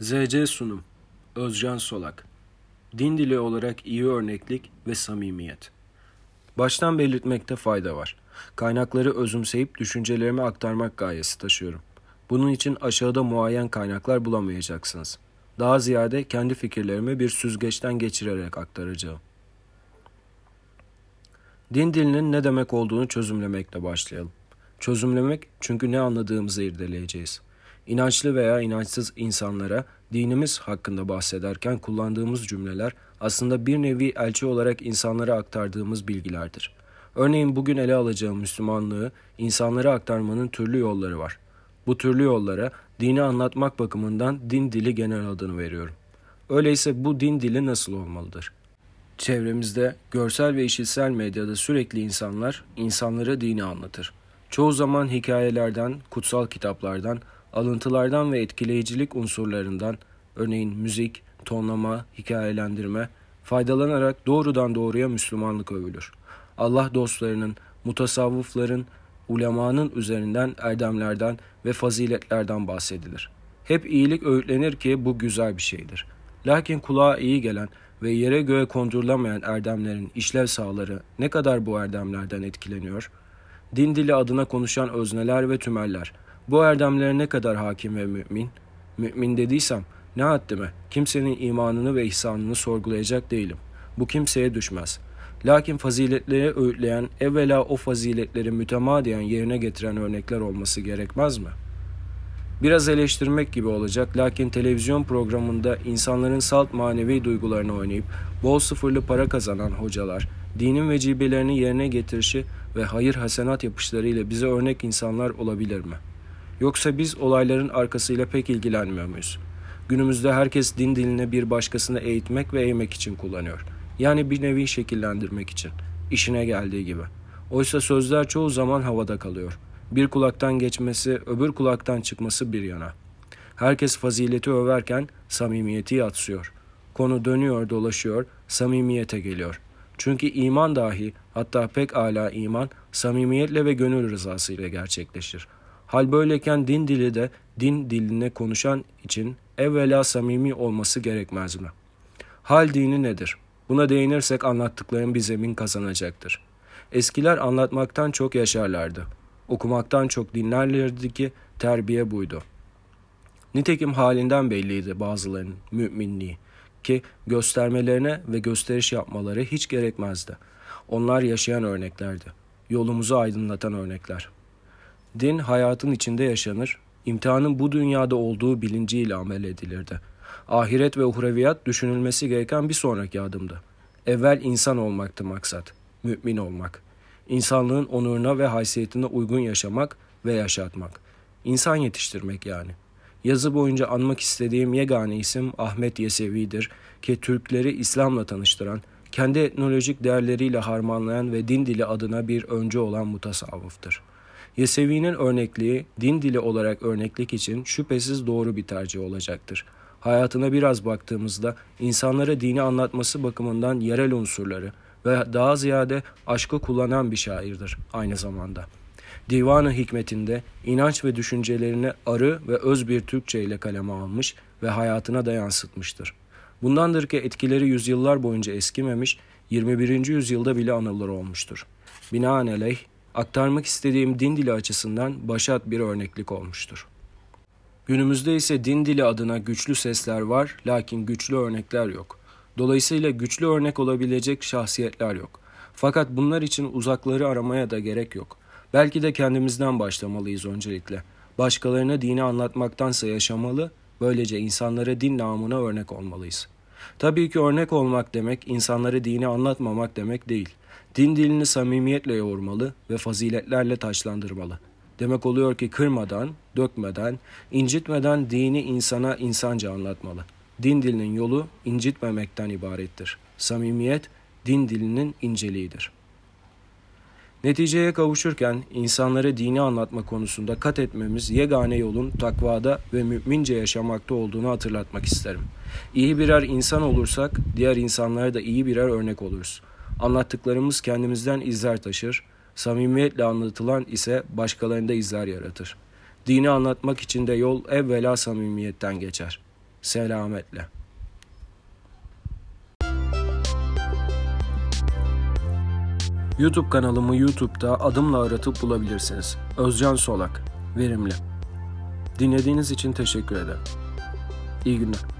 ZC Sunum Özcan Solak Din dili olarak iyi örneklik ve samimiyet. Baştan belirtmekte fayda var. Kaynakları özümseyip düşüncelerimi aktarmak gayesi taşıyorum. Bunun için aşağıda muayyen kaynaklar bulamayacaksınız. Daha ziyade kendi fikirlerimi bir süzgeçten geçirerek aktaracağım. Din dilinin ne demek olduğunu çözümlemekle başlayalım. Çözümlemek çünkü ne anladığımızı irdeleyeceğiz. İnançlı veya inançsız insanlara dinimiz hakkında bahsederken kullandığımız cümleler aslında bir nevi elçi olarak insanlara aktardığımız bilgilerdir. Örneğin bugün ele alacağım Müslümanlığı insanlara aktarmanın türlü yolları var. Bu türlü yollara dini anlatmak bakımından din dili genel adını veriyorum. Öyleyse bu din dili nasıl olmalıdır? Çevremizde görsel ve işitsel medyada sürekli insanlar insanlara dini anlatır. Çoğu zaman hikayelerden, kutsal kitaplardan, alıntılardan ve etkileyicilik unsurlarından, örneğin müzik, tonlama, hikayelendirme, faydalanarak doğrudan doğruya Müslümanlık övülür. Allah dostlarının, mutasavvıfların, ulemanın üzerinden erdemlerden ve faziletlerden bahsedilir. Hep iyilik öğütlenir ki bu güzel bir şeydir. Lakin kulağa iyi gelen ve yere göğe kondurulamayan erdemlerin işlev sahaları ne kadar bu erdemlerden etkileniyor? Din dili adına konuşan özneler ve tümeller, bu erdemlere ne kadar hakim ve mümin? Mümin dediysem ne haddime kimsenin imanını ve ihsanını sorgulayacak değilim. Bu kimseye düşmez. Lakin faziletleri öğütleyen, evvela o faziletleri mütemadiyen yerine getiren örnekler olması gerekmez mi? Biraz eleştirmek gibi olacak lakin televizyon programında insanların salt manevi duygularını oynayıp bol sıfırlı para kazanan hocalar, dinin vecibelerini yerine getirişi ve hayır hasenat yapışlarıyla bize örnek insanlar olabilir mi? Yoksa biz olayların arkasıyla pek ilgilenmiyor muyuz? Günümüzde herkes din diline bir başkasını eğitmek ve eğmek için kullanıyor. Yani bir nevi şekillendirmek için. İşine geldiği gibi. Oysa sözler çoğu zaman havada kalıyor. Bir kulaktan geçmesi, öbür kulaktan çıkması bir yana. Herkes fazileti överken samimiyeti yatsıyor. Konu dönüyor dolaşıyor, samimiyete geliyor. Çünkü iman dahi, hatta pek ala iman, samimiyetle ve gönül rızası ile gerçekleşir. Hal böyleyken din dili de din diline konuşan için evvela samimi olması gerekmez mi? Hal dini nedir? Buna değinirsek anlattıklarım bir zemin kazanacaktır. Eskiler anlatmaktan çok yaşarlardı. Okumaktan çok dinlerlerdi ki terbiye buydu. Nitekim halinden belliydi bazılarının müminliği ki göstermelerine ve gösteriş yapmaları hiç gerekmezdi. Onlar yaşayan örneklerdi. Yolumuzu aydınlatan örnekler. Din hayatın içinde yaşanır, imtihanın bu dünyada olduğu bilinciyle amel edilirdi. Ahiret ve uhreviyat düşünülmesi gereken bir sonraki adımdı. Evvel insan olmaktı maksat, mümin olmak. İnsanlığın onuruna ve haysiyetine uygun yaşamak ve yaşatmak. İnsan yetiştirmek yani. Yazı boyunca anmak istediğim yegane isim Ahmet Yesevi'dir ki Türkleri İslam'la tanıştıran, kendi etnolojik değerleriyle harmanlayan ve din dili adına bir öncü olan mutasavvıftır.'' Yesevi'nin örnekliği din dili olarak örneklik için şüphesiz doğru bir tercih olacaktır. Hayatına biraz baktığımızda insanlara dini anlatması bakımından yerel unsurları ve daha ziyade aşkı kullanan bir şairdir aynı zamanda. Divanı Hikmetinde inanç ve düşüncelerini arı ve öz bir Türkçe ile kaleme almış ve hayatına da yansıtmıştır. Bundandır ki etkileri yüzyıllar boyunca eskimemiş, 21. yüzyılda bile anılır olmuştur. Binaenaleyh aktarmak istediğim din dili açısından başat bir örneklik olmuştur. Günümüzde ise din dili adına güçlü sesler var lakin güçlü örnekler yok. Dolayısıyla güçlü örnek olabilecek şahsiyetler yok. Fakat bunlar için uzakları aramaya da gerek yok. Belki de kendimizden başlamalıyız öncelikle. Başkalarına dini anlatmaktansa yaşamalı, böylece insanlara din namına örnek olmalıyız. Tabii ki örnek olmak demek insanlara dini anlatmamak demek değil. Din dilini samimiyetle yoğurmalı ve faziletlerle taşlandırmalı. Demek oluyor ki kırmadan, dökmeden, incitmeden dini insana insanca anlatmalı. Din dilinin yolu incitmemekten ibarettir. Samimiyet din dilinin inceliğidir. Neticeye kavuşurken insanlara dini anlatma konusunda kat etmemiz yegane yolun takvada ve mümince yaşamakta olduğunu hatırlatmak isterim. İyi birer insan olursak diğer insanlara da iyi birer örnek oluruz. Anlattıklarımız kendimizden izler taşır, samimiyetle anlatılan ise başkalarında izler yaratır. Dini anlatmak için de yol evvela samimiyetten geçer. Selametle. YouTube kanalımı YouTube'da adımla aratıp bulabilirsiniz. Özcan Solak, Verimli. Dinlediğiniz için teşekkür ederim. İyi günler.